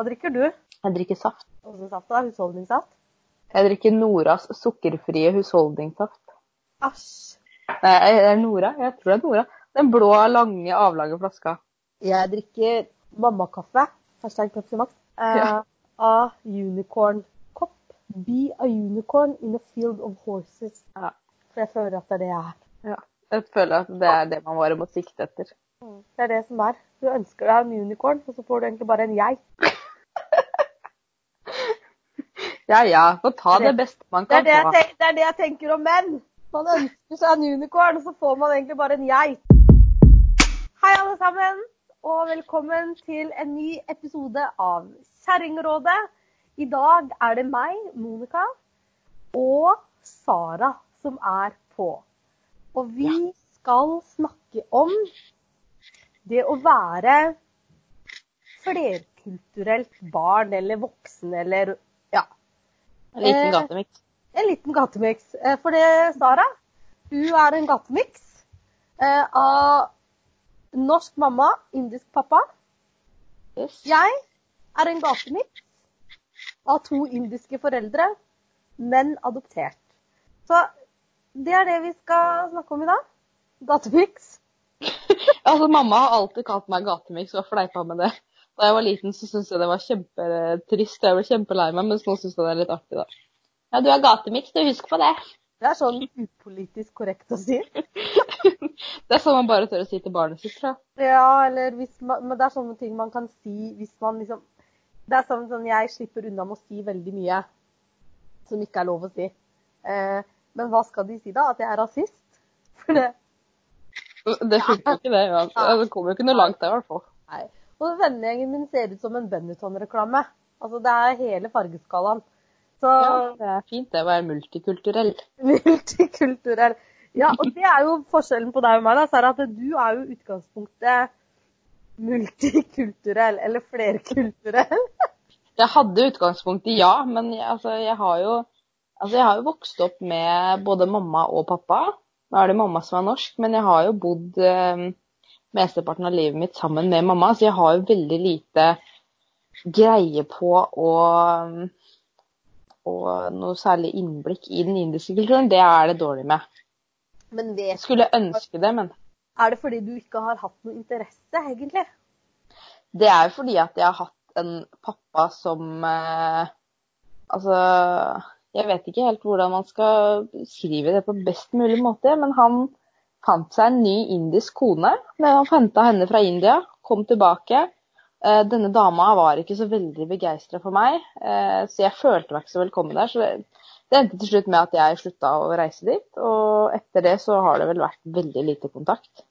Hva drikker du? Jeg drikker saft. Åssen saft da? Husholdningssaft? Jeg drikker Noras sukkerfrie husholdningssaft. Æsj. Nei, det er Nora? Jeg tror det er Nora. Den blå, lange, avlange flaska. Jeg drikker mammakaffe, hashtag Pepsi Max, eh, Ja. av unicorn-kopp. Be a unicorn in a field of horses. Ja. For jeg føler at det er det jeg er. Ja. Jeg føler at det er det man bare må sikte etter. Det er det som er. Du ønsker deg en unicorn, og så får du egentlig bare en jeg. Ja ja, få ta det beste man kan det, få. det er det jeg tenker om menn. Man ønsker seg en unicorn, og så får man egentlig bare en jeg. Hei, alle sammen, og velkommen til en ny episode av Kjerringrådet. I dag er det meg, Monica, og Sara som er på. Og vi skal snakke om det å være flerkulturelt barn eller voksen eller ja, En liten Eh, gatemiks. en liten gatemiks. Eh, For det, Sara, hun er en gatemiks eh, av norsk mamma, indisk pappa. Yes. Jeg er en gatemiks av to indiske foreldre, men adoptert. Så det er det vi skal snakke om i dag. Gatemiks. Altså, mamma har alltid kalt meg gatemiks og fleipa med det. Da jeg var liten, så syntes jeg det var kjempetrist. Jeg ble kjempelei meg, mens nå syns jeg det er litt artig, da. Ja, du er gatemiks, du. Husk på det. Det er sånn upolitisk korrekt å si. Det er sånn man bare tør å si til barnet sitt, tror jeg. Ja, eller hvis man, men det er sånne ting man kan si hvis man liksom Det er sånn, sånn jeg slipper unna med å si veldig mye som ikke er lov å si. Eh, men hva skal de si da? At jeg er rasist? For det Det funker jo ikke, det. Ja. Det kommer jo ikke noe langt, der, i hvert fall. Nei. Og vennegjengen min ser ut som en Benetton-reklame. Altså, det er hele fargeskalaen. Så Ja, det er fint det å være multikulturell. multikulturell. Ja, og det er jo forskjellen på deg og meg, da, Sara, at du er jo utgangspunktet multikulturell, eller flerkulturell. Jeg hadde utgangspunktet ja, men jeg, altså, jeg har jo Altså, jeg har jo vokst opp med både mamma og pappa. Nå er det mamma som er norsk, men jeg har jo bodd eh, mesteparten av livet mitt sammen med mamma, så jeg har jo veldig lite greie på å og noe særlig innblikk i den indiske kulturen. Det er det dårlig med. Men Jeg skulle ønske det, men Er det fordi du ikke har hatt noe interesse, egentlig? det er jo fordi at jeg har hatt en pappa som eh, Altså, jeg vet ikke helt hvordan man skal skrive det på best mulig måte, men han fant seg en ny indisk kone. Henta henne fra India, kom tilbake. Eh, Denne dama var ikke så veldig begeistra for meg, eh, så jeg følte meg ikke så velkommen der. Så det, endte til slutt med at jeg slutta å reise dit, og etter det så har det vel vært veldig lite kontakt.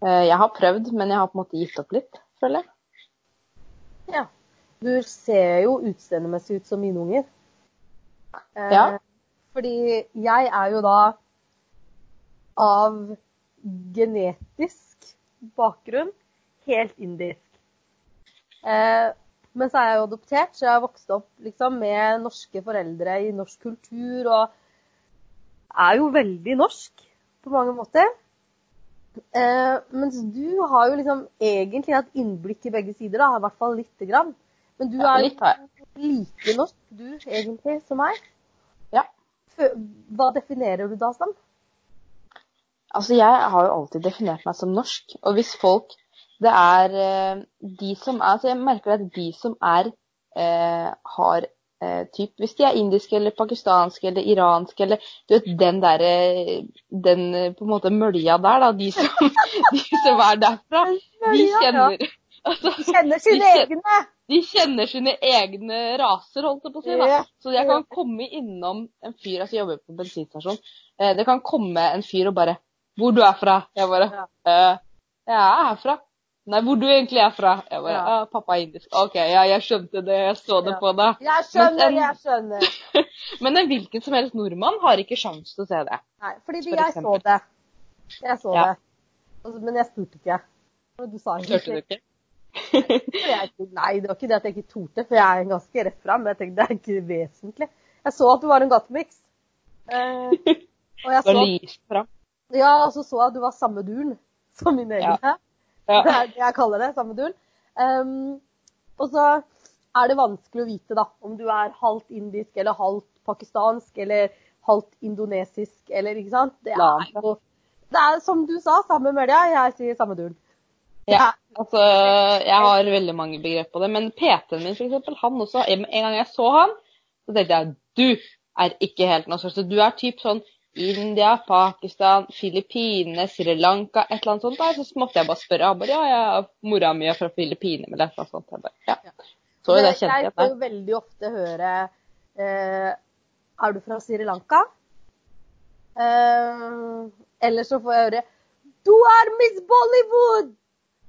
Eh, Jeg har prøvd, men jeg har på en måte gitt opp litt, føler jeg. Ja. Du ser jo utseendemessig ut som mine unger. Ja. Fordi jeg er jo da av genetisk bakgrunn helt indisk. Eh, men så er jeg jo adoptert, så jeg har vokst opp liksom, med norske foreldre i norsk kultur og er jo veldig norsk på mange måter. Eh, mens du har jo liksom egentlig hatt innblikk i begge sider, da, i hvert fall lite grann. Men du Ja, er jo like norsk, du egentlig, som meg. Ja. Hva definerer du da som? Altså, jeg har jo alltid definert meg som norsk. Og hvis folk Det er eh, de som er Altså, jeg merker at de som er eh, har eh, typ Hvis de er indiske eller pakistanske eller iranske eller Du vet den derre Den eh, på en måte mølja der, da. De som, de som er derfra. De kjenner altså, Kjenner sine egne! de kjenner sine egne raser, holdt jeg på å si. da. Så jeg kan komme innom en fyr altså Jeg jobber på bensinstasjon. Eh, det kan komme en fyr og bare 'Hvor du er fra?' Jeg bare Ja. eh, 'Jeg er herfra'. 'Nei, hvor du egentlig er fra?' Jeg bare Ja. 'Pappa er indisk'. OK, ja, jeg skjønte det. Jeg så det Ja. på deg. Jeg skjønner, en- jeg skjønner. Men en hvilken som helst nordmann har ikke sjans til å se det. Nei, fordi For jeg så det. Jeg så Ja. det. Altså, Men jeg spurte ikke. Du sa Hørte du ikke? Nei, det var ikke det at jeg ikke torde, for jeg er ganske rett fram. Men jeg tenkte det er ikke vesentlig. Jeg så at du var en gatemiks. Eh, og jeg så. Ja, og så så jeg at du var samme duren som mine egne. Ja. Det er det jeg kaller det. Samme duren. Um, og så er det vanskelig å vite da, om du er halvt indisk eller halvt pakistansk eller halvt indonesisk eller ikke sant. Det er jo det er som du sa, samme mølja, jeg sier samme duren. Ja, altså jeg har veldig mange begrep på det. Men PT-en min, for eksempel, han også En gang jeg så han, så tenkte jeg du er ikke helt norsk. Så du er typ sånn India, Pakistan, Filippinene, Sri Lanka, et eller annet sånt der. Så måtte jeg bare spørre. Han bare ja, ja, mora mi er fra Filippinene, eller et eller annet sånt. Jeg bare, ja. Så det kjente jeg. Jeg får jo veldig ofte høre eh, Er du fra Sri Lanka? Eh, eller så får jeg høre Du er Miss Bollywood!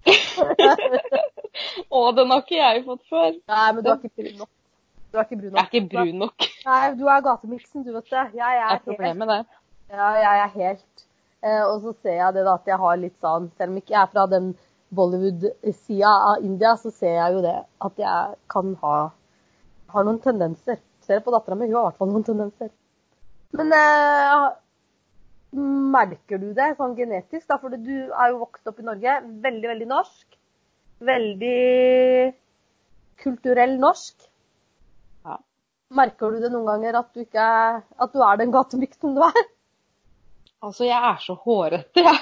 Å, den har ikke jeg fått før. Nei, men du har ikke prøvd nok. Du er ikke brun nok. Jeg er ikke brun nok. Nei, du er gatemiksen, du, vet det. Jeg er, det er problemet, det. Ja, jeg er helt eh, Og så ser jeg det da at jeg har litt sånn Selv om ikke jeg er fra den Bollywood-sida av India, så ser jeg jo det at jeg kan ha har noen tendenser. Ser på dattera mi, hun har i hvert fall noen tendenser. Men eh, merker du det sånn genetisk? da, For du er jo vokst opp i Norge, veldig, veldig norsk. Veldig kulturell norsk. Merker du det noen ganger at du, ikke at du er den gatemykten du er? Altså, jeg er så hårete, jeg.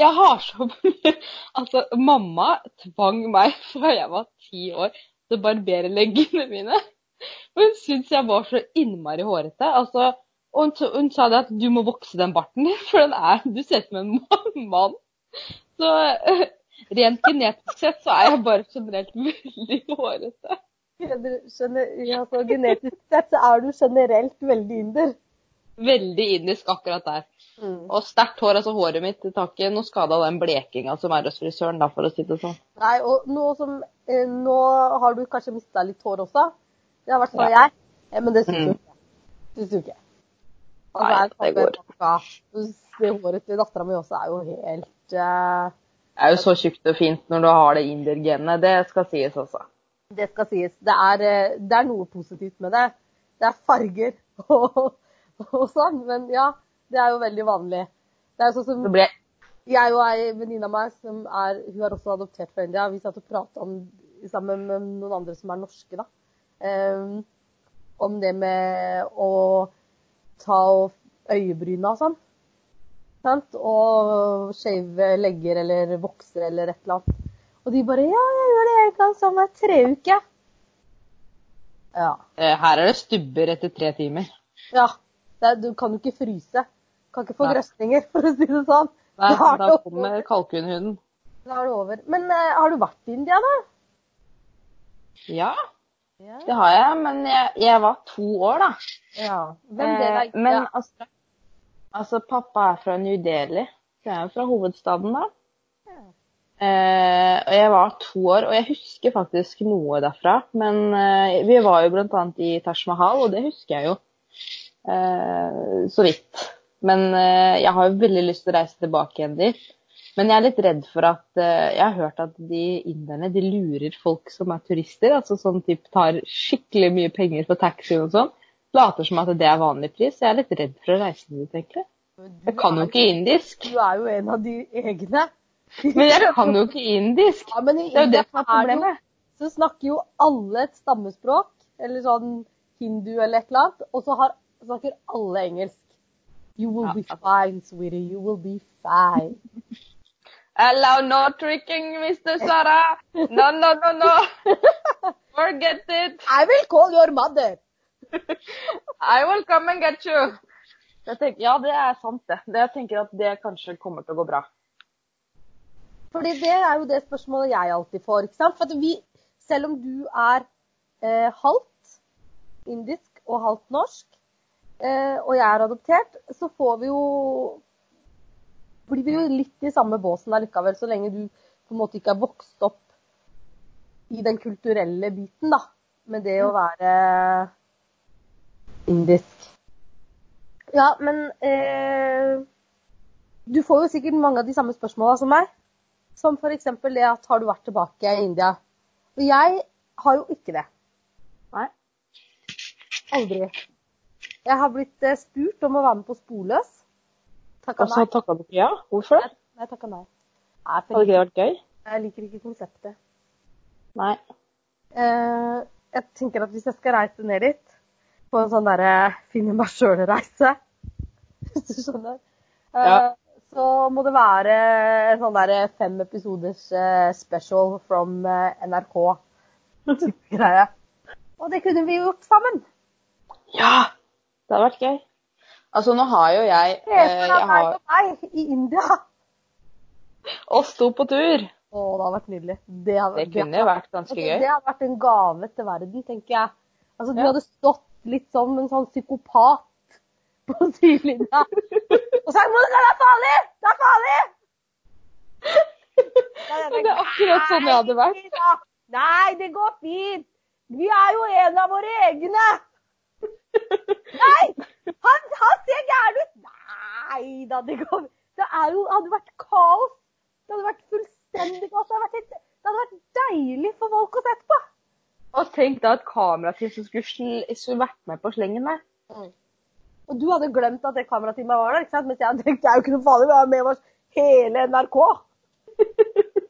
Jeg har så Altså, mamma tvang meg fra jeg var ti år til å barbere leggene mine. Og hun syntes jeg var så innmari hårete. Altså, hun, hun, sa det at du må vokse den barten din, for den er, du ser ut som en mann. Så rent genetisk sett så er jeg bare generelt veldig hårete. Altså, genetisk sett så er du generelt veldig inder. Veldig indisk akkurat der. Mm. Og sterkt hår. altså Håret mitt tar ikke noe skade av den blekinga som er hos frisøren, da, for å si det sånn. Nei, og nå, som, eh, nå har du kanskje mista litt hår også. Det har hvert fall ja. jeg. Ja, men det syns mm. ikke. Syns du ikke. Altså, Nei, det går. Det håret til dattera mi også er jo helt eh, Det er jo så tjukt og fint når du har det indergenet. Det skal sies også. Det skal sies. Det er, eh, det er noe positivt med det. Det er farger og, og sånn. Men ja, det er jo veldig vanlig. Det er sånn som ble... Jeg og ei venninne av meg som er Hun er også adoptert fra India. Vi satt og prata om sammen med noen andre som er norske, da. Um, om det med å ta øyebryna og sånn. Sant? Og skeive legger eller vokser eller et eller annet. Og de bare Ja, jeg gjør det jeg sånn hver tre uker. Ja. Eh, her er det stubber etter tre timer. Ja. Er, du kan jo ikke fryse. Kan ikke få Nei. grøsninger, for å si det sånn. Nei, da, da kommer kalkunhunden. Da er det over. Men uh, har du vært i India, da? Ja, ja. det har jeg. Men jeg, jeg, var to år, da. Ja. Hvem det er, men ja. altså, altså, pappa er fra New Delhi. Så jeg er jo fra hovedstaden, da. Ja. Eh, og jeg var to år, og jeg husker faktisk noe derfra. Men eh, vi var jo bl.a. i Taj Mahal, og det husker jeg jo eh, så vidt. Men jeg har jo veldig lyst til å reise tilbake igjen dit. Men jeg er litt redd for at Jeg har hørt at de inderne de lurer folk som er turister. Altså sånn typ tar skikkelig mye penger for taxi og sånn. Later som at det er vanlig pris. Jeg er litt redd for å reise dit, egentlig. Jeg kan jo ikke indisk. Du er jo en av de egne. Men jeg kan jo ikke indisk. Ja, men i det er jo det som er problemet. Så snakker jo alle et stammespråk, eller sånn hindu eller et eller annet, og så har, snakker alle engelsk. You will be fine, sweetie. You will be fine. Hello, no tricking, Mr. Sara. No, no, no, no. Forget it. I will call your mother. I will come and get you. Tenker, ja, det er sant, det. det. Jeg tenker at det kanskje kommer til å gå bra. Fordi det er jo det spørsmålet jeg alltid får. ikke sant? For vi, selv om du er eh, halvt indisk og halvt norsk, Eh, og jeg er adoptert, så får vi jo blir vi jo litt i samme båsen allikevel, så lenge du på en måte ikke er vokst opp i den kulturelle biten, da. Med det å mm. være indisk. Ja, men eh, Du får jo sikkert mange av de samme spørsmåla som meg. Som f.eks. det at har du vært tilbake i India? Og jeg har jo ikke det. Nei. Aldri. Jeg har blitt eh, spurt om å være med på Sporløs. Takka nei. Og så takka du ikke ja? Hvorfor? Nei, nei takka nei. Hadde ikke det vært gøy? Jeg liker ikke konseptet. Nei. Eh, jeg tenker at hvis jeg skal reise ned dit, på en sånn derre finne meg sjøl-reise, hvis du skjønner, eh, Ja. Så må det være en sånn derre fem episoders eh, special from eh, NRK. greie. Og det kunne vi gjort sammen. Ja! Det hadde vært gøy. Altså, nå har jo jeg Se eh, deg meg og deg i India. oss to på tur. Å, det hadde vært nydelig. Det, hadde, Det kunne det, vært ganske Altså, gøy. Det hadde vært en gave til verden, tenker jeg. Altså, Du Ja. hadde stått litt som en sånn psykopat på sidelinja og sagt 'Monica, det er farlig! Det er farlig!' Det er akkurat sånn jeg hadde vært. «Nei, det går fint. Vi er jo en av våre egne. Nei! Han, han ser gæren ut. Nei da, det går Det jo, hadde vært kaos. Det hadde vært fullstendig kaos. Det hadde vært, det hadde vært deilig for folk å sette på. Og tenk da et kamerateam som skulle, skulle vært med på slengen der. Og du hadde glemt at det kamerateamet var der, ikke sant? Mens jeg hadde tenkt det er jo ikke noe farlig, vi har med oss hele NRK.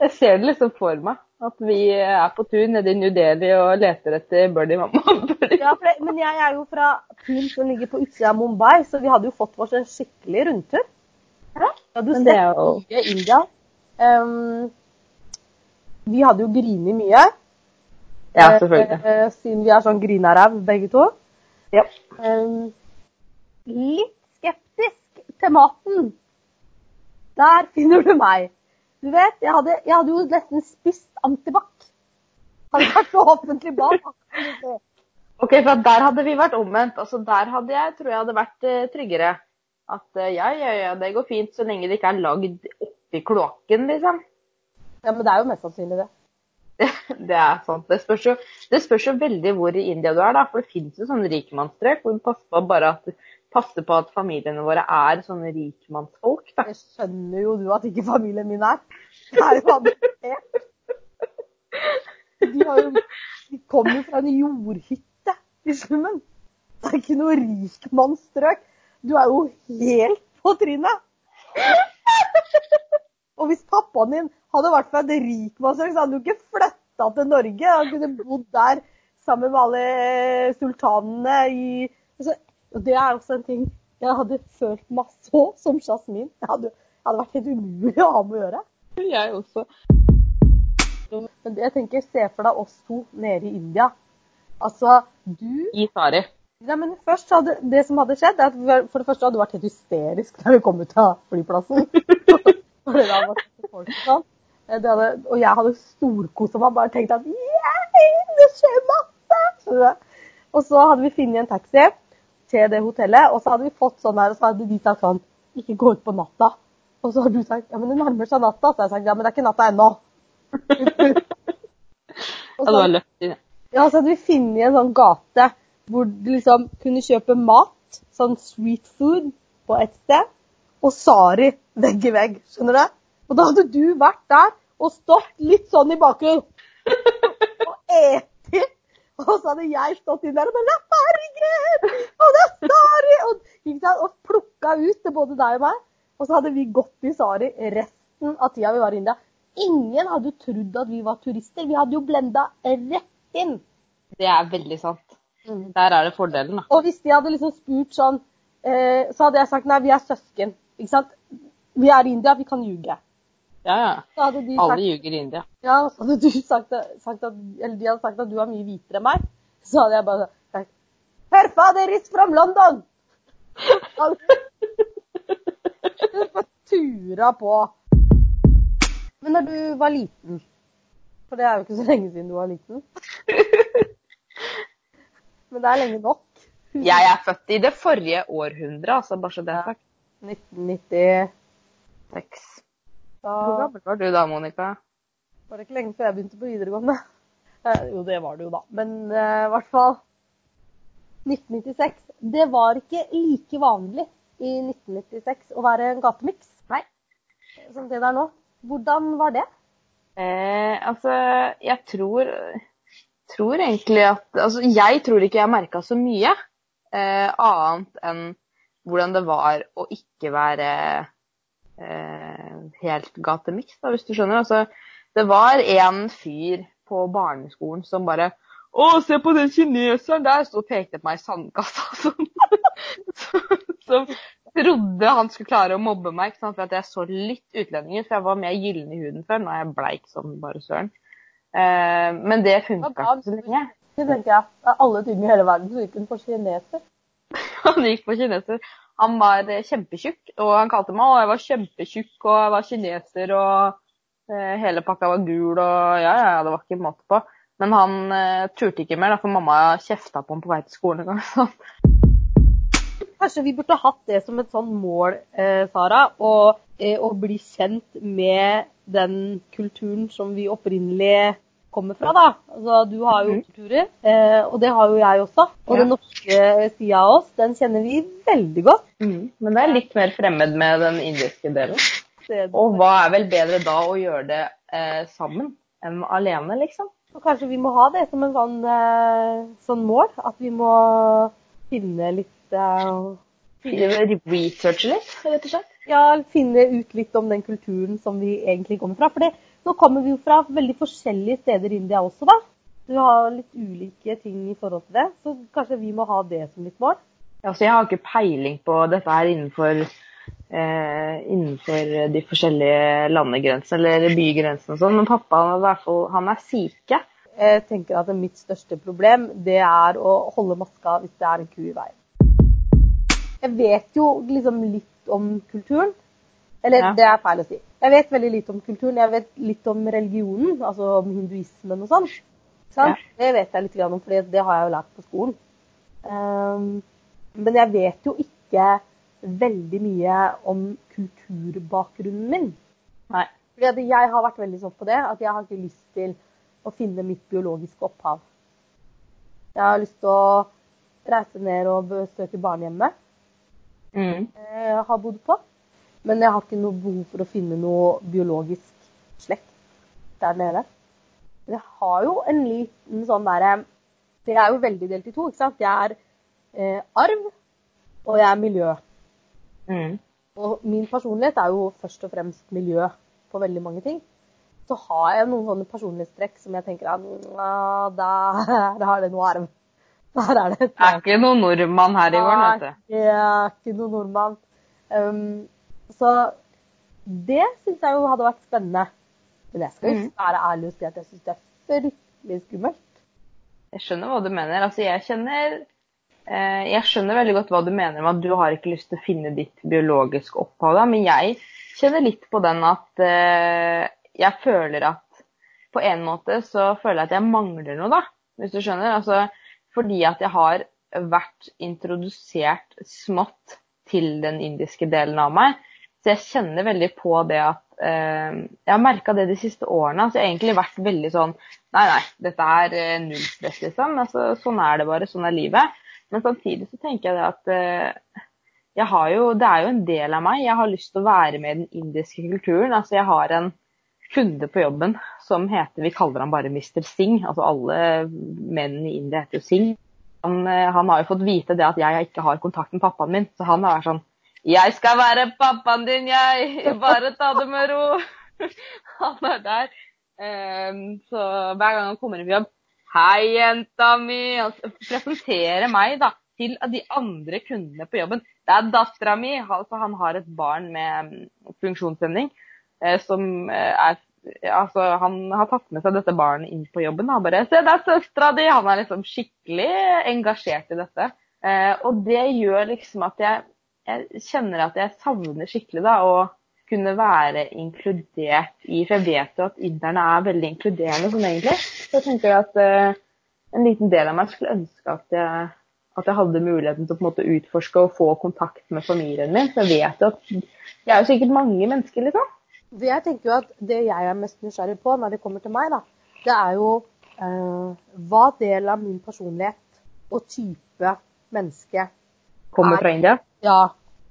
Jeg ser det liksom for meg. At vi er på tur nede i New Delhi og leter etter Birdie Mamma. Ja, det, men jeg er jo fra Pool som ligger på utsida av Mumbai, så vi hadde jo fått oss en skikkelig rundtur. Ja, du ser jo men jo India. Um, vi hadde jo grinet mye. Ja, selvfølgelig. Eh, eh, siden vi er sånn grinaræv begge to. Ja. Ehm, litt skeptisk til maten. Der finner du meg. Du vet, jeg hadde, jeg hadde jo nesten spist antibac. Hadde vært så offentlig se. Ok, for der hadde vi vært omvendt. Altså, der hadde jeg, tror jeg hadde vært eh, tryggere. At eh, ja, ja, ja, det går fint så lenge det ikke er lagd oppi kloakken, liksom. Ja, men det er jo mest sannsynlig det. Det er sant. Det spørs, jo, det spørs jo veldig hvor i India du er, da. For det finnes jo sånne rikmannsstrøk hvor du passer på bare at passer på at familiene våre er sånne rikmannsfolk, da. Det skjønner jo du at ikke familien min er. Det er jo adoptert. De, har jo, de kommer jo fra en jordhytte i summen. Det er ikke noe rikmannsstrøk. Du er jo helt på trynet. Og hvis pappaen din hadde vært fra et rikmannsstrøk, så hadde du ikke flytta til Norge. Han kunne bodd der sammen med alle sultanene i altså, Og det er også en ting jeg hadde følt meg så som Jasmin. Jeg hadde, hadde vært helt umulig å ha med å gjøre. Jeg også. Men det- jeg tenker, se for deg oss to nede i India. Altså, du I Sari. ja, men først hadde, Det som hadde skjedd, er at for det første hadde du vært helt hysterisk da vi kom ut av flyplassen. For det hadde vært folk sånn. Eh, hadde, og jeg hadde storkosa meg bare tenkt at yeah, det skjer masse! Og så hadde vi funnet en taxi til det hotellet, og så hadde vi fått sånn her, og så hadde de sagt sånn Ikke gå ut på natta. Og så hadde du sagt ja, men det nærmer seg natta. Så har jeg sagt ja, men det er ikke natta ennå. Ja, så det var løft inn. ja, så hadde vi funnet en sånn gate hvor du liksom kunne kjøpe mat, sånn street food, på ett sted, og Sari vegg i vegg. Skjønner du? Og da hadde du vært der og stått litt sånn i bakgrunnen og eti. Og så hadde jeg stått inn der og bare Herregud! Og det er Sari! Og, og plukka ut til både deg og meg. Og så hadde vi gått i Sari resten av tida vi var i India. Ingen hadde trodd at vi var turister. Vi hadde jo blenda rett inn. Det er veldig sant. Der er det fordelen, da. Og hvis de hadde liksom spurt sånn, eh, så hadde jeg sagt nei, vi er søsken. Ikke sant? Vi er i India, vi kan ljuge. Ja, ja. Alle ljuger i India. ja, så hadde du sagt, sagt at, eller de hadde sagt at du er mye hvitere enn meg. Så hadde jeg bare sagt Herr fader is from London! Du får tura på. Men når du var liten, for det er jo ikke så lenge siden du var liten Men det er lenge nok. Jeg er født i det forrige århundret, altså, bare så det er sagt. 1996. Da Hvor gammel var du da, Monica? var det ikke lenge før jeg begynte på videregående. Eh, jo, det var det jo da. Men eh, i hvert fall 1996. Det var ikke like vanlig i 1996 å være en gatemiks. Nei. Som det der nå. Hvordan var det? Eh, altså, jeg tror, tror egentlig at Altså, jeg tror ikke jeg merka så mye eh, annet enn hvordan det var å ikke være eh, helt gatemiks, da, hvis du skjønner. Altså, det var en fyr på barneskolen som bare Å, se på den kineseren der! Så pekte på meg i sandkassa. Sånn. Så, så trodde han skulle klare å mobbe meg sant? for at jeg så litt utlending ut. For jeg var mer gyllen i huden før. Nå er jeg bleik som bare søren. Eh, men det funka ikke så lenge. Det tenker jeg. Alle ting i hele verden som gikk hun på kineser. Han gikk på kineser. Han var eh, kjempetjukk, og han kalte meg og jeg var kjempetjukk, og jeg var kineser, og eh, hele pakka var gul, og ja, ja, det var ikke måte på. Men han eh, turte ikke mer, da, for mamma kjefta på ham på vei til skolen en gang. Så. Kanskje vi burde hatt det som et sånn mål, eh, Sara, å, eh, å bli kjent med den kulturen som vi opprinnelig kommer fra, da. Altså, du har jo Mhm. kulturer, eh, og det har jo jeg også. Og Ja. den norske sida av oss, den kjenner vi veldig godt. Mm. Men det er litt mer fremmed med den indiske delen. Og hva er vel bedre da å gjøre det eh, sammen enn alene, liksom? Og kanskje vi må ha det som en sånn, eh, sånn mål, at vi må finne litt eh, Researche litt, rett og slett. Ja, finne ut litt om den kulturen som vi egentlig kommer fra. For det, nå kommer vi jo fra veldig forskjellige steder i India også, da. Du har litt ulike ting i forhold til det, så kanskje vi må ha det som litt mål. Altså, jeg har ikke peiling på dette her innenfor, eh, innenfor de forskjellige landegrensene eller bygrensene og sånn, men pappa han er, han er sike. Jeg tenker at mitt største problem, det er å holde maska hvis det er en ku i veien. Jeg vet jo liksom litt om kulturen. Eller Ja. det er feil å si. Jeg vet veldig lite om kulturen. Jeg vet litt om religionen, altså om hinduismen og sånn. Ja. Det vet jeg litt om, for det har jeg jo lært på skolen. Um, men jeg vet jo ikke veldig mye om kulturbakgrunnen min. Nei. Fordi jeg har vært veldig sånn på det, at jeg har ikke lyst til å finne mitt biologiske opphav. Jeg har lyst til å reise ned og besøke barnehjemmet Mm. jeg har bodd på. Men jeg har ikke noe behov for å finne noe biologisk slekt der nede. Men jeg har jo en liten sånn derre For jeg er jo veldig delt i to, ikke sant. Jeg er eh, arv, og jeg er miljø. Mm. Og min personlighet er jo først og fremst miljø på veldig mange ting. Så har jeg noen sånne personlighetstrekk som jeg tenker at «Nja, der har det noe arv. Der er det et Det er ikke noen nordmann her i gården, vet du. Det er ikke noen nordmann. Um, så det syns jeg jo hadde vært spennende. Men jeg skal jo Mhm. være ærlig og si at jeg syns det er fryktelig skummelt. Jeg skjønner hva du mener. Altså, jeg kjenner eh, Jeg skjønner veldig godt hva du mener med at du har ikke lyst til å finne ditt biologiske opphav, men jeg kjenner litt på den at eh, jeg føler at På en måte så føler jeg at jeg mangler noe, da, hvis du skjønner. Altså, fordi at jeg har vært introdusert smått til den indiske delen av meg. Så jeg kjenner veldig på det at eh, Jeg har merka det de siste årene. Så jeg har egentlig vært veldig sånn Nei, nei, dette er eh, null stress, liksom. Altså, sånn er det bare. Sånn er livet. Men samtidig så tenker jeg det at eh, jeg har jo, det er jo en del av meg. Jeg har lyst til å være med i den indiske kulturen. Altså, jeg har en kunde på jobben som heter Vi kaller han bare Mr. Singh. Altså alle menn i India heter jo Singh. Han, eh, han har jo fått vite det at jeg ikke har kontakt med pappaen min, så han vært sånn Jeg skal være pappaen din, jeg! Bare ta det med ro! Han er der. Ehm, så hver gang han kommer inn på jobb Hei, jenta mi! Han presenterer meg da til de andre kundene på jobben. Det er dattera mi! Altså, han har et barn med mm, funksjonshemning eh, som eh, er Altså, han har tatt med seg dette barnet inn på jobben. Han bare 'Se, det er søstera di!' Han er liksom skikkelig engasjert i dette. Eh, og det gjør liksom at jeg, jeg kjenner at jeg savner skikkelig da, å kunne være inkludert i For jeg vet jo at inderne er veldig inkluderende sånn egentlig. Så jeg tenker at eh, en liten del av meg skulle ønske at jeg, at jeg hadde muligheten til å på en måte utforske og få kontakt med familien min. For jeg vet jo at det er jo sikkert mange mennesker, liksom. Jeg tenker jo at Det jeg er mest nysgjerrig på når det kommer til meg, da, det er jo eh, hva del av min personlighet og type menneske Kommer fra India. Ja.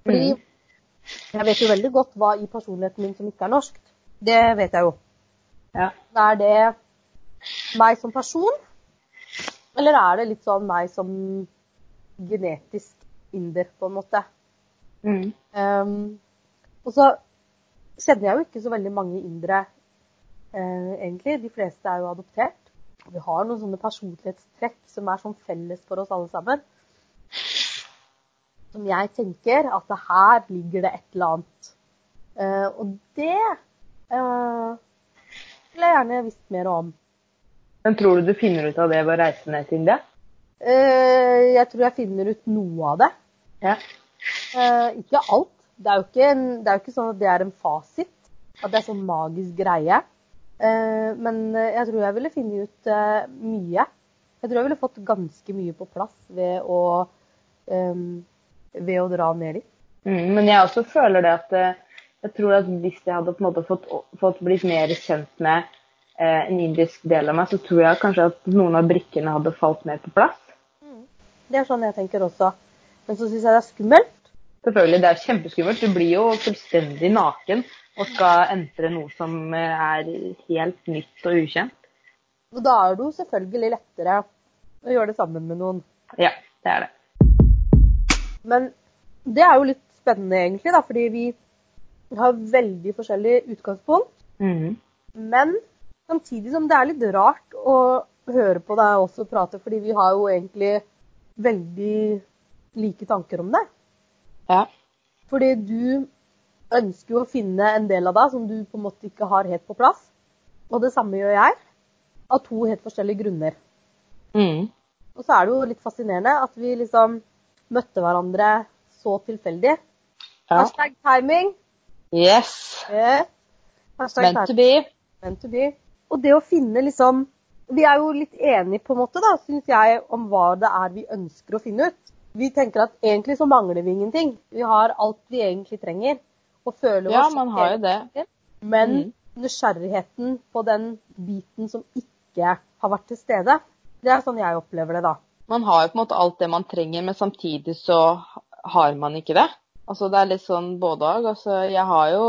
Fordi jeg vet jo veldig godt hva i personligheten min som ikke er norsk. Det vet jeg jo. Ja. Er det meg som person, eller er det litt sånn meg som genetisk inder, på en måte? Mm. Um, og så kjenner jeg jo ikke så veldig mange indere, eh, egentlig. De fleste er jo adoptert. vi har noen sånne personlighetstrekk som er sånn felles for oss alle sammen. Som jeg tenker at det her ligger det et eller annet. Uh, og det uh, vil jeg gjerne visst mer om. Men tror du du finner ut av det ved å reise ned til India? Uh, jeg tror jeg finner ut noe av det. Ja. Eh, ikke alt. Det er, jo ikke en, det er jo ikke sånn at det er en fasit. At det er sånn magisk greie. Eh, men jeg tror jeg ville finne ut eh, mye. Jeg tror jeg ville fått ganske mye på plass ved å, eh, ved å dra ned dit. Mm, men jeg også føler det at eh, jeg tror at hvis jeg hadde på en måte fått, fått blitt mer kjent med eh, en indisk del av meg, så tror jeg kanskje at noen av brikkene hadde falt mer på plass. Det er sånn jeg tenker også. Men så syns jeg det er skummelt. Selvfølgelig, det er kjempeskummelt. Du blir jo fullstendig naken og skal entre noe som eh, er helt nytt og ukjent. Og da er det jo selvfølgelig lettere å gjøre det sammen med noen. Ja, det er det. Men det er jo litt spennende egentlig, da, fordi vi har veldig forskjellig utgangspunkt. Mm. Men samtidig som det er litt rart å høre på deg også prate, fordi vi har jo egentlig veldig like tanker om det. Ja. Fordi du ønsker jo å finne en del av deg som du på en måte ikke har helt på plass. Og det samme gjør jeg, av to helt forskjellige grunner. Mm. Og så er det jo litt fascinerende at vi liksom møtte hverandre så tilfeldig. ja. Hashtag timing. Yes. Yeah. hashtag Meant to be. meant to be. Og det å finne liksom Vi er jo litt enige på en måte, da, syns jeg, om hva det er vi ønsker å finne ut. Vi tenker at egentlig så mangler vi ingenting. Vi har alt vi egentlig trenger. Og føler Ja, oss man har jo det. Men Mm. nysgjerrigheten på den biten som ikke har vært til stede, det er sånn jeg opplever det, da. Man har jo på en måte alt det man trenger, men samtidig så har man ikke det. Altså det er litt sånn både òg. Altså, jeg har jo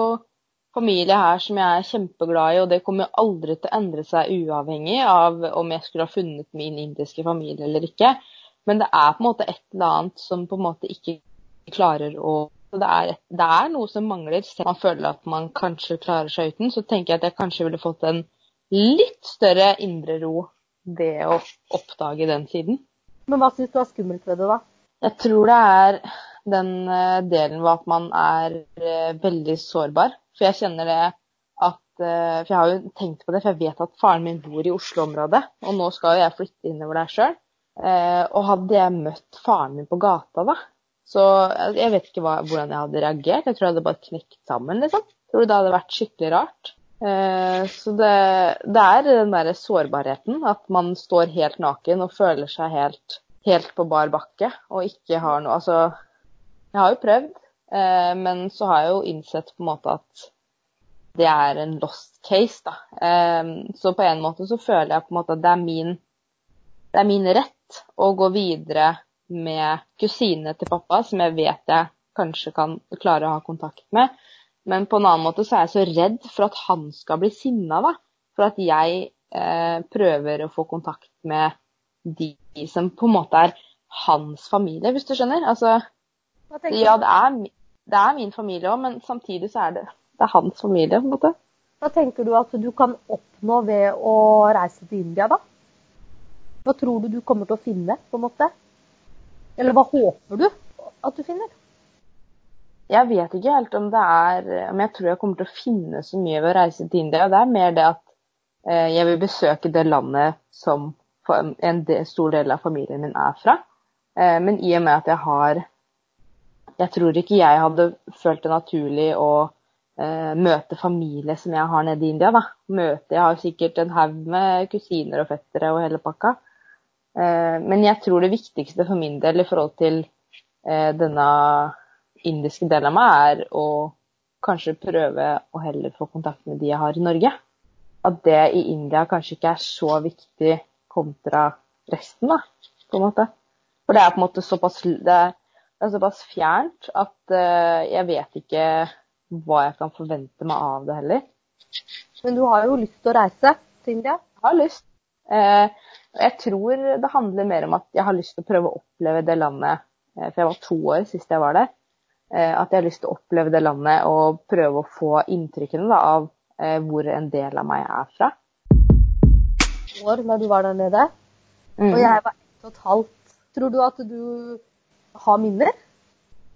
familie her som jeg er kjempeglad i, og det kommer jo aldri til å endre seg uavhengig av om jeg skulle ha funnet min indiske familie eller ikke. Men det er på en måte et eller annet som på en måte ikke klarer å det er, det er noe som mangler. Selv om man føler at man kanskje klarer seg uten, så tenker jeg at jeg kanskje ville fått en litt større indre ro ved å oppdage den siden. Men hva syns du er skummelt ved det, da? Jeg tror det er den eh, delen ved at man er eh, veldig sårbar. For jeg kjenner det at eh, For jeg har jo tenkt på det, for jeg vet at faren min bor i Oslo-området. Og nå skal jo jeg flytte innover der sjøl. Og hadde jeg møtt faren min på gata da, så jeg- vet ikke hva, hvordan jeg hadde reagert. Jeg tror jeg hadde bare knekt sammen, liksom. Tror du det hadde vært skikkelig rart? Eh, Så det, det er den derre sårbarheten. At man står helt naken og føler seg helt, helt på bar bakke og ikke har noe Altså, jeg har jo prøvd, eh, men så har jeg jo innsett på en måte at det er en lost case, da. Eh, Så på en måte så føler jeg på en måte at det er min, det er min rett å gå videre med kusinene til pappa, som jeg vet jeg kanskje kan klare å ha kontakt med. Men på en annen måte så er jeg så redd for at han skal bli sinna, da. For at jeg eh, prøver å få kontakt med de som på en måte er hans familie, hvis du skjønner. Altså, ja, det er, det er min familie òg, men samtidig så er det, det er hans familie, på en måte. Hva tenker du at du kan oppnå ved å reise til India, da? Hva tror du du kommer til å finne, på en måte? Eller hva håper du at du finner? Jeg vet ikke helt om det er Om jeg tror jeg kommer til å finne så mye ved å reise til India. Det er mer det at eh, jeg vil besøke det landet som en stor del av familien min er fra. Eh, men i og med at jeg har Jeg tror ikke jeg hadde følt det naturlig å eh, møte familie som jeg har nede i India. da. Møte, Jeg har sikkert en haug med kusiner og fettere og hele pakka. Men jeg tror det viktigste for min del i forhold til denne indiske delen av meg, er å kanskje prøve å heller få kontakt med de jeg har i Norge. At det i India kanskje ikke er så viktig kontra resten, da, på en måte. For det er på en måte såpass, det er, det er såpass fjernt at uh, jeg vet ikke hva jeg kan forvente meg av det heller. Men du har jo lyst til å reise til India. Jeg har lyst. Uh, jeg tror det handler mer om at jeg har lyst til å prøve å oppleve det landet. Uh, for jeg var to år sist jeg var der. Eh, at jeg har lyst til å oppleve det landet og prøve å få inntrykkene da, av eh, hvor en del av meg er fra. år når du var der nede, Mm. og jeg var ett og et halvt. Tror du at du har minner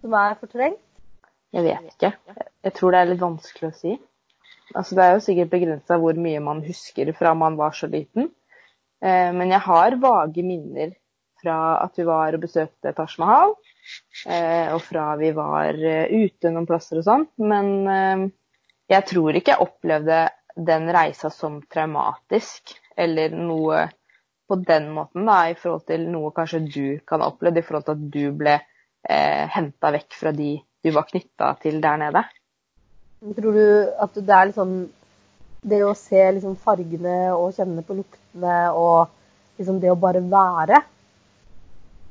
som er fortrengt? Jeg vet ikke. Jeg tror det er litt vanskelig å si. Altså, det er jo sikkert begrensa hvor mye man husker fra man var så liten. Eh, men jeg har vage minner fra at vi var og besøkte Taj Mahal. Eh, og fra vi var eh, ute noen plasser og sånn. Men eh, jeg tror ikke jeg opplevde den reisa som traumatisk. Eller noe på den måten, da, i forhold til noe kanskje du kan ha opplevd. I forhold til at du ble eh, henta vekk fra de du var knytta til der nede. Tror du at det er liksom det å se liksom fargene og kjenne på luktene og liksom det å bare være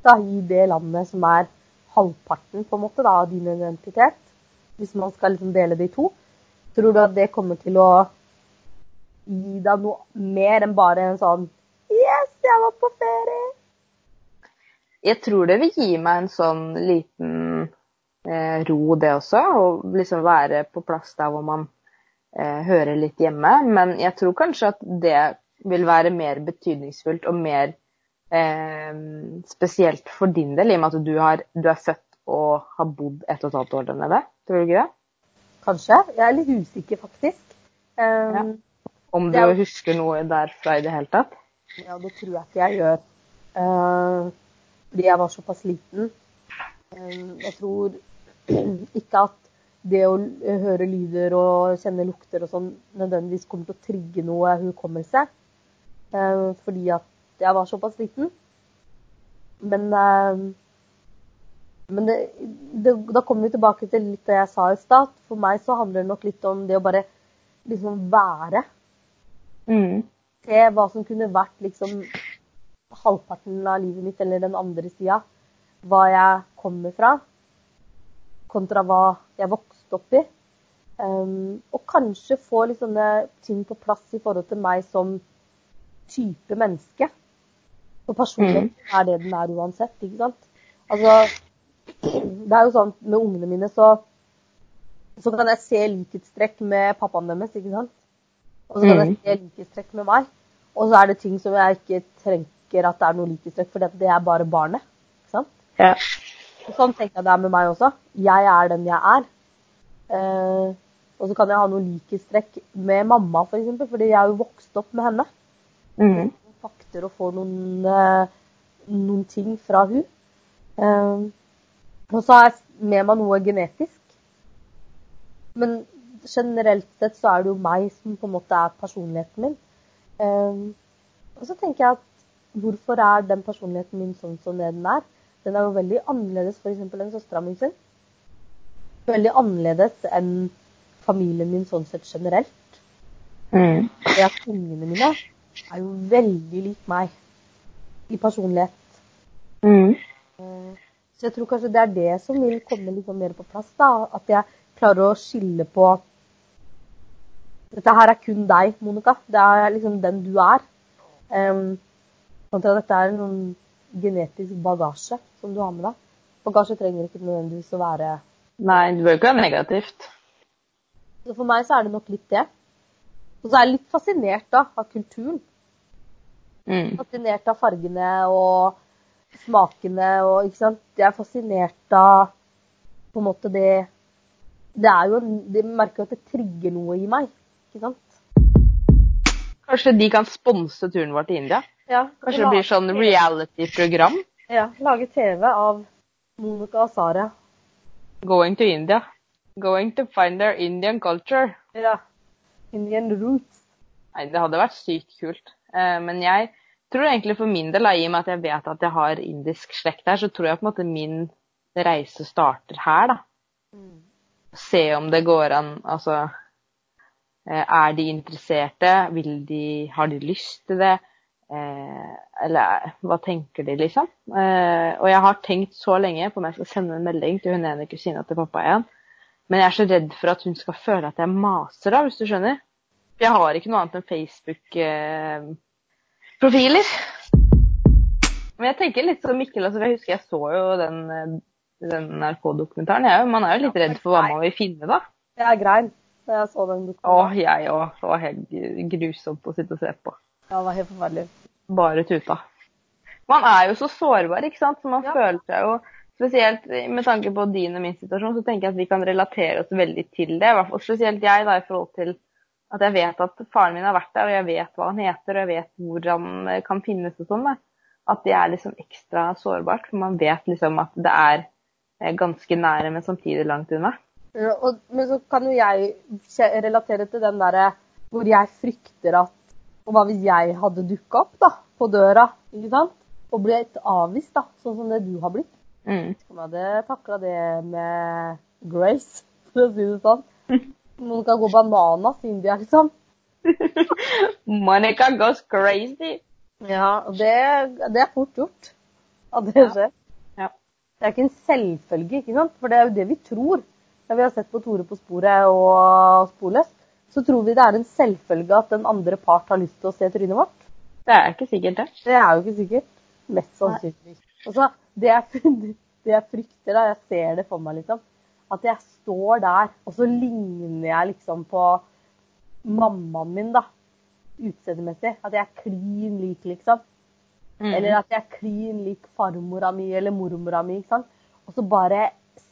da, i det landet som er halvparten på en måte da, av din identitet, hvis man skal liksom dele det i to, tror du at det kommer til å gi deg noe mer enn bare en sånn Yes, jeg var på ferie! Jeg tror det vil gi meg en sånn liten eh, ro, det også. Å liksom være på plass der hvor man eh, hører litt hjemme. Men jeg tror kanskje at det vil være mer betydningsfullt og mer eh, spesielt for din del, i og med at du, har, du er født og har bodd et og et halvt år der nede. Tror du ikke det? Kanskje. Jeg er litt usikker, faktisk. Um, Ja. Om du er- husker noe derfra i det hele tatt? Ja, det tror jeg ikke jeg gjør. Uh, fordi jeg var såpass liten. Um, jeg tror ikke at det å høre lyder og kjenne lukter og sånn nødvendigvis kommer til å trigge noe hukommelse. Uh, fordi at jeg var såpass liten. Men, eh, men det, det, da kommer vi tilbake til litt det jeg sa i stad. For meg så handler det nok litt om det å bare liksom være Mm. se hva som kunne vært liksom halvparten av livet mitt, eller den andre sida. Hva jeg kommer fra, kontra hva jeg vokste opp i. Um, og kanskje få litt sånne ting på plass i forhold til meg som type menneske. For personligheten er det den er uansett, ikke sant. Altså, det er jo sånn med ungene mine, så, så kan jeg se likhetstrekk med pappaen deres, ikke sant. Og så kan jeg Mm. se likhetstrekk med meg. Og så er det ting som jeg ikke trenger at det er noe likhetstrekk, for det er bare barnet. Ikke sant? Ja. Og sånn tenker jeg det er med meg også. Jeg er den jeg er. Eh, og så kan jeg ha noe likhetstrekk med mamma, f.eks., for fordi jeg er jo vokst opp med henne. Mm. Noen fakter og får noen, eh, noen ting fra hun. Eh, og så har jeg med meg noe genetisk. Men generelt sett så er det jo meg som på en måte er personligheten min. Eh, og så tenker jeg at hvorfor er den personligheten min sånn som det den er? Den er jo veldig annerledes f.eks. enn søstera mi sin. Veldig annerledes enn familien min sånn sett generelt. Mm. Det at ungene mine er jo veldig lik meg i personlighet. Mm. Eh, Så jeg tror kanskje det er det som vil komme litt sånn mer på plass. da, At jeg klarer å skille på Dette her er kun deg, Monica. Det er liksom den du er. Um, kontra dette er en sånn genetisk bagasje som du har med deg. Bagasje trenger ikke nødvendigvis å være Nei, det bør ikke være negativt. Så for meg så er det nok litt det. Og så er jeg litt fascinert da, av kulturen. Mm. Fascinert av fargene og smakene og ikke sant. Jeg er fascinert av på en måte det Det er jo De merker jo at det trigger noe i meg. Ikke sant? Kanskje de kan sponse turen vår til India? Ja, Kanskje det blir sånn reality-program? Ja, lage TV av Monica og Sara. Going to India. Going to find their Indian culture. Ja. Indian roots. Nei, det hadde vært sykt kult. Eh, men jeg tror egentlig for min del, i og med at jeg vet at jeg har indisk slekt her, så tror jeg på en måte min reise starter her, da. Se om det går an Altså eh, Er de interesserte? Vil de Har de lyst til det? Eh, eller hva tenker de, liksom? Eh, og jeg har tenkt så lenge på om jeg skal sende en melding til hun ene kusina til pappa igjen. Men jeg er så redd for at hun skal føle at jeg maser, da, hvis du skjønner. Jeg har ikke noe annet enn Facebook-profiler. Men jeg tenker litt som Mikkel, altså, jeg husker jeg så jo den, eh, den NRK-dokumentaren. Man er jo litt redd for hva man vil finne, da. Jeg grein da jeg så den Å, Åh, jeg òg. Det var helt grusomt å sitte og se på. Ja, det var helt forferdelig. bare tuta. Man er jo så sårbar, ikke sant. Så man Ja. føler seg jo Spesielt med tanke på din og min situasjon, så tenker jeg at vi kan relatere oss veldig til det. I hvert fall spesielt jeg, da, i forhold til at jeg vet at faren min har vært der, og jeg vet hva han heter, og jeg vet hvor han eh, kan finnes og sånn. At det er liksom ekstra sårbart. For man vet liksom at det er eh, ganske nære, men samtidig langt unna. Ja, men så kan jo jeg relatere til den derre hvor jeg frykter at Og hva hvis jeg hadde dukka opp da, på døra ikke sant? og blitt avvist, da, sånn som det du har blitt? Mm. Om jeg hadde takla det med grace, for å si det sånn. Monica går bananas i India, liksom. Monica goes crazy. Ja, det, det er fort gjort at det skjer. Ja. Det er ikke en selvfølge, ikke sant? For det er jo det vi tror. Når vi har sett på Tore på sporet og Sporløs, så tror vi det er en selvfølge at den andre part har lyst til å se trynet vårt. Det er ikke sikkert, det. Det er jo ikke sikkert. Mest sannsynlig. Og så det jeg, det jeg frykter, da, jeg ser det for meg, liksom, at jeg står der, og så ligner jeg liksom på mammaen min, da. Utseendemessig. At jeg er klin lik, liksom. Mm. Eller at jeg er klin lik farmora mi eller mormora mi. ikke sant? Og så bare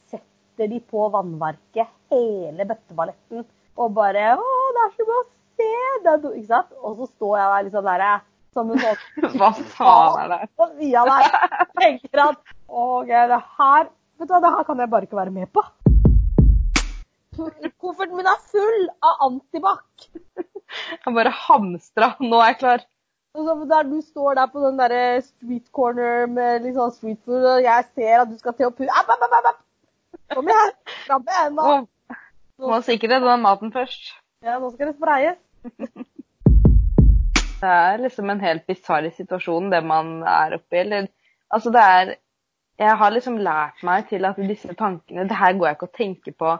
setter de på vannverket hele bøtteballetten. Og bare 'Å, det er så bra å se!' Det er ikke sant? Og så står jeg der liksom der som en sånn Hva faen er det? på sida der. Tenker at OK, det her Vet du hva, det her kan jeg bare ikke være med på. Kofferten min er full av antibac. Jeg bare hamstra. Nå er jeg klar. Så der du står der på den der street corner med litt sånn street food, og jeg ser at du skal til å pu... App, app, app. Kom igjen! Fram med hendene! Må sikre den maten først. Ja, nå skal det spreies. Det er liksom en helt bisarr situasjon, det man er oppi. Eller altså, det er Jeg har liksom lært meg til at disse tankene Det her går jeg ikke og tenker på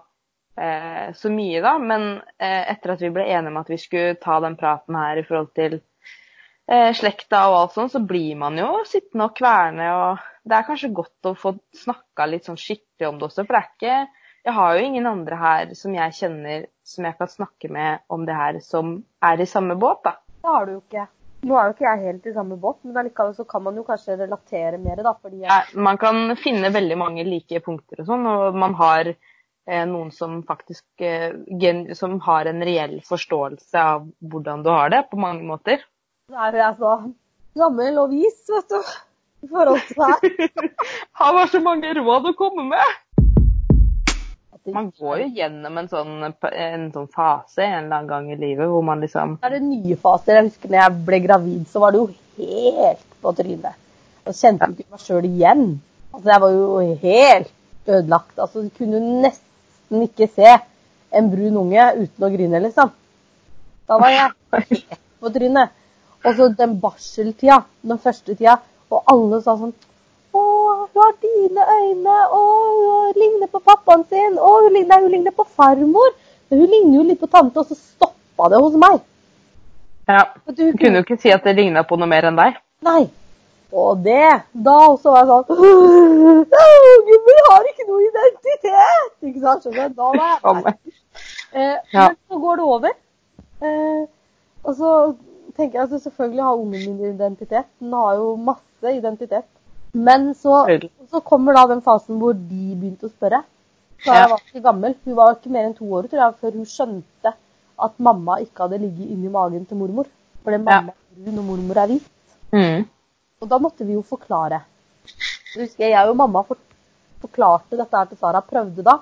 eh, så mye, da. Men eh, etter at vi ble enige om at vi skulle ta den praten her i forhold til eh, slekta og alt sånt, så blir man jo sittende og kverne. Og det er kanskje godt å få snakka litt sånn skikkelig om det også, for det er ikke jeg har jo ingen andre her som jeg kjenner som jeg kan snakke med om det her, som er i samme båt, da. Det har du jo ikke. Nå er jo ikke jeg helt i samme båt, men allikevel så kan man jo kanskje relatere mer, da. Fordi Ja, man kan finne veldig mange like punkter og sånn, og man har eh, noen som faktisk eh, gen, som har en reell forståelse av hvordan du har det, på mange måter. Det er jo jeg så gammel og vis, vet du. I forhold til det her. Har bare så mange råd å komme med! Det Man går jo gjennom en sånn, en sånn fase en eller annen gang i livet hvor man liksom er det nye faser. Jeg husker når jeg ble gravid, så var det jo helt på trynet. Jeg kjente jeg ikke meg sjøl igjen. Altså, jeg var jo helt ødelagt. Altså, du kunne nesten ikke se en brun unge uten å grine, liksom. Da var jeg helt på trynet. Og så den barseltida, den første tida, og alle sa sånn har dine øyne, og hun ligner på pappaen sin, og hun ligner, hun ligner på farmor. Men hun ligner jo litt på tante, og så stoppa det hos meg. Ja. Du, Du kunne jo ikke si at det ligna på noe mer enn deg. Nei. Og det Da også var jeg sånn Gud, vi har ikke noe identitet! Ikke sant? Skjønner du? Da var jeg Eh, Ja. Men så går det over. Eh, og så tenker jeg at altså selvfølgelig har ungen min identitet. Den har jo masse identitet. Men så, så kommer da den fasen hvor de begynte å spørre. Da jeg var ikke gammel. Hun var ikke mer enn to år tror jeg, før hun skjønte at mamma ikke hadde ligget inni magen til mormor. For det mamma er brun og mormor er hvit. Mm. Og da måtte vi jo forklare. Jeg husker jeg og mamma forklarte dette her til Sara. Prøvde da.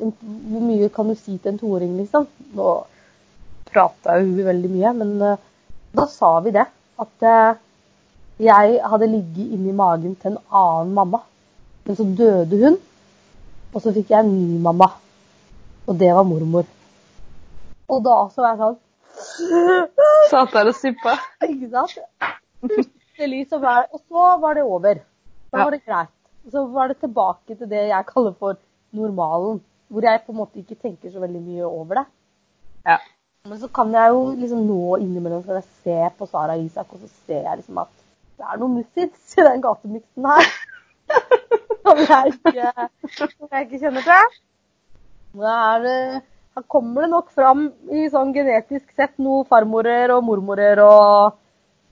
Hvor mye kan du si til en toåring, liksom? Nå prata jo hun veldig mye, men eh, da sa vi det. At eh, jeg hadde ligget inni magen til en annen mamma. Men så døde hun, og så fikk jeg en ny mamma. Og det var mormor. Og da så var jeg sånn Satt der og suppa. ikke sant? Plutselig så var Og så var det over. Da var det greit. Så var det tilbake til det jeg kaller for normalen. Hvor jeg på en måte ikke tenker så veldig mye over det. Ja. Men så kan jeg jo liksom nå innimellom så jeg ser på Sara og Isak, og så ser jeg liksom at det er noe muffins i den gatemiksen her. Som jeg ikke, som jeg ikke kjenner til. Er her kommer det nok fram i sånn genetisk sett noe farmorer og mormorer og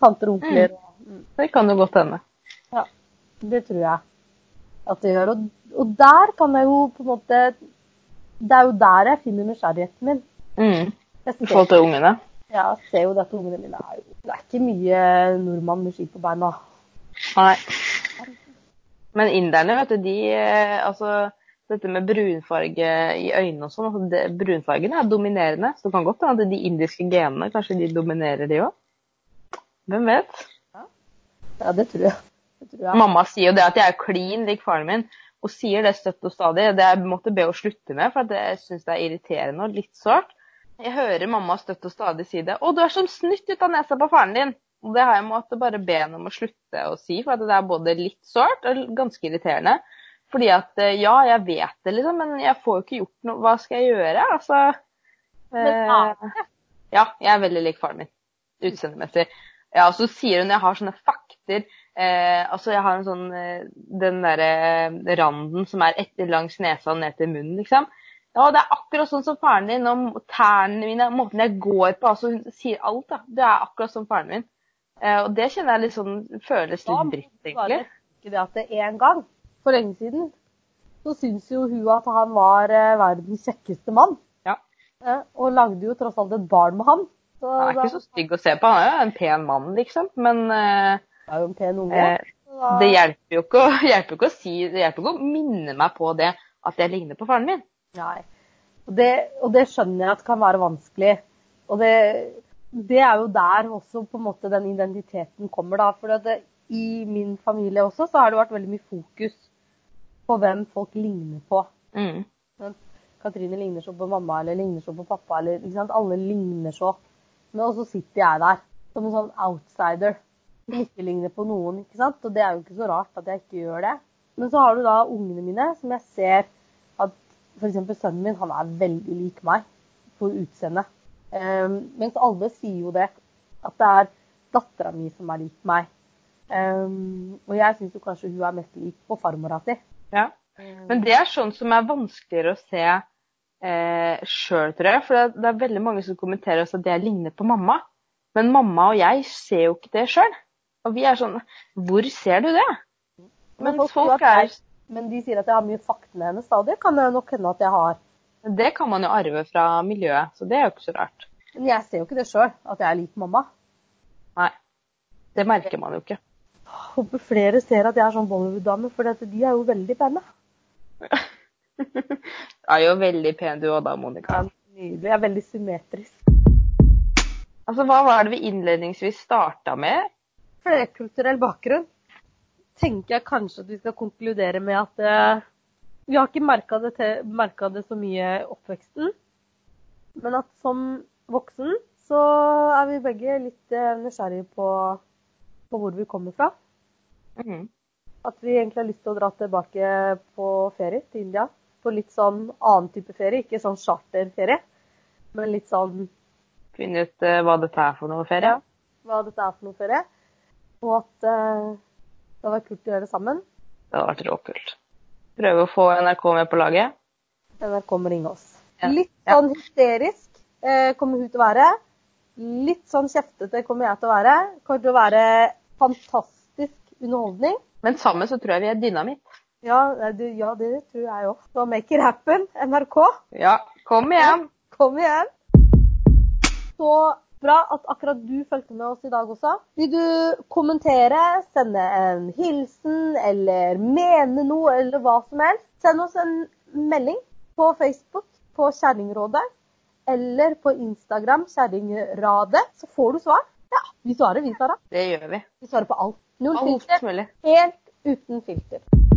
tanter og onkler. Mm. Det kan jo godt hende. Ja, det tror jeg at det gjør. Og, og der kan jeg jo på en måte Det er jo der jeg finner nysgjerrigheten min. Mm. I forhold til ungene. Ja, jeg ser jo det at ungene mine er jo Det er ikke mye nordmann med ski på beina. Nei. Men inderne, vet du, de eh, Altså, dette med brunfarge i øynene og sånn, altså det, brunfargen er dominerende. Så det kan godt hende de indiske genene kanskje de dominerer, de òg. Hvem vet? Ja, det tror jeg. Det tror jeg. Mamma sier jo det at jeg er klin lik faren min, og sier det støtt og stadig. Det jeg måtte be henne slutte med, for jeg syns det er irriterende og litt sårt. Jeg hører mamma støtt og stadig si det. 'Å, du er som snytt ut av nesa på faren din'. Og det har jeg måttet bare be henne om å slutte å si, for at det er både litt sårt og ganske irriterende. Fordi at eh, ja, jeg vet det, liksom, men jeg får jo ikke gjort noe. Hva skal jeg gjøre? Altså eh, Ja, jeg er veldig lik faren min utseendemessig. Ja, og så sier hun jeg har sånne fakter eh, Altså, jeg har en sånn eh, Den derre randen som er etter langs nesa og ned til munnen, liksom. Ja, det er akkurat sånn som faren din, og tærne mine, måten jeg går på altså Hun sier alt, da. Det er akkurat som faren min. Eh, og det kjenner jeg litt sånn Føles litt dritt, egentlig. Ikke det at det en gang, for lenge siden, så syns jo hun at han var eh, verdens kjekkeste mann. Ja. Eh, og lagde jo tross alt et barn med han. Så Han er da- ikke så stygg å se på. Han er jo en pen mann, liksom. Men eh, er jo en pen unge. eh, det hjelper jo ikke, hjelper ikke å si Det hjelper ikke å minne meg på det at jeg ligner på faren min. Nei. Og det, og det skjønner jeg at kan være vanskelig. Og det, det er jo der også på en måte den identiteten kommer, da. For det, i min familie også så har det vært veldig mye fokus på hvem folk ligner på. Mm. Katrine ligner så på mamma, eller ligner så på pappa, eller ikke sant. Alle ligner så. Men også sitter jeg der som en sånn outsider som ikke ligner på noen, ikke sant. Og det er jo ikke så rart at jeg ikke gjør det. Men så har du da ungene mine, som jeg ser f.eks. sønnen min, han er veldig lik meg på utseendet. Um, mens alle sier jo det, at det er dattera mi som er lik meg. Um, og jeg syns jo kanskje hun er mest lik på farmora si. Ja. Men det er sånn som er vanskeligere å se eh, sjøl, tror jeg. For det, det er veldig mange som kommenterer at jeg ligner på mamma. Men mamma og jeg ser jo ikke det sjøl. Og vi er sånn Hvor ser du det? Men folk folk er Men de sier at jeg har mye fakta med henne, og det kan jeg nok hende at jeg har. Det kan man jo arve fra miljøet, så det er jo ikke så rart. Men jeg ser jo ikke det sjøl, at jeg er lik mamma. Nei. Det merker man jo ikke. Håper flere ser at jeg er sånn Bollywood-dame, for de er jo veldig pene. Du er jo veldig pen du òg da, Monica. Nydelig. Jeg er veldig symmetrisk. Altså, Hva var det vi innledningsvis starta med? Flerkulturell bakgrunn. Tenker jeg kanskje at vi skal konkludere med at eh, vi har ikke merka det, det så mye i oppveksten. Men at som voksen så er vi begge litt eh, nysgjerrige på, på hvor vi kommer fra. Mhm. At vi egentlig har lyst til å dra tilbake på ferie til India. På litt sånn annen type ferie, ikke sånn charterferie. Men litt sånn Finne ut eh, hva dette er for noe ferie. Ja, hva dette er for noe ferie. Og at eh, det hadde vært kult å gjøre det sammen. Det hadde vært råkult. Prøve å få NRK med på laget. NRK må ringe oss. Ja. Litt sånn hysterisk eh, kommer hun til å være. Litt sånn kjeftete kommer jeg til å være. Kommer til å være fantastisk underholdning. Men sammen så tror jeg vi er dynamitt. Ja, det, ja, det tror jeg òg. Så make it happen, NRK. Ja, kom igjen! Kom igjen. Så bra at akkurat du fulgte med oss i dag også. Vil du kommentere, sende en hilsen eller mene noe eller hva som helst, send oss en melding på Facebook på Kjerringrådet eller på Instagram Kjerringradet, så får du svar. Ja, vi svarer, vi, Sara. Det gjør vi. Vi svarer på alt. Null Alt filter. mulig. Helt uten filter.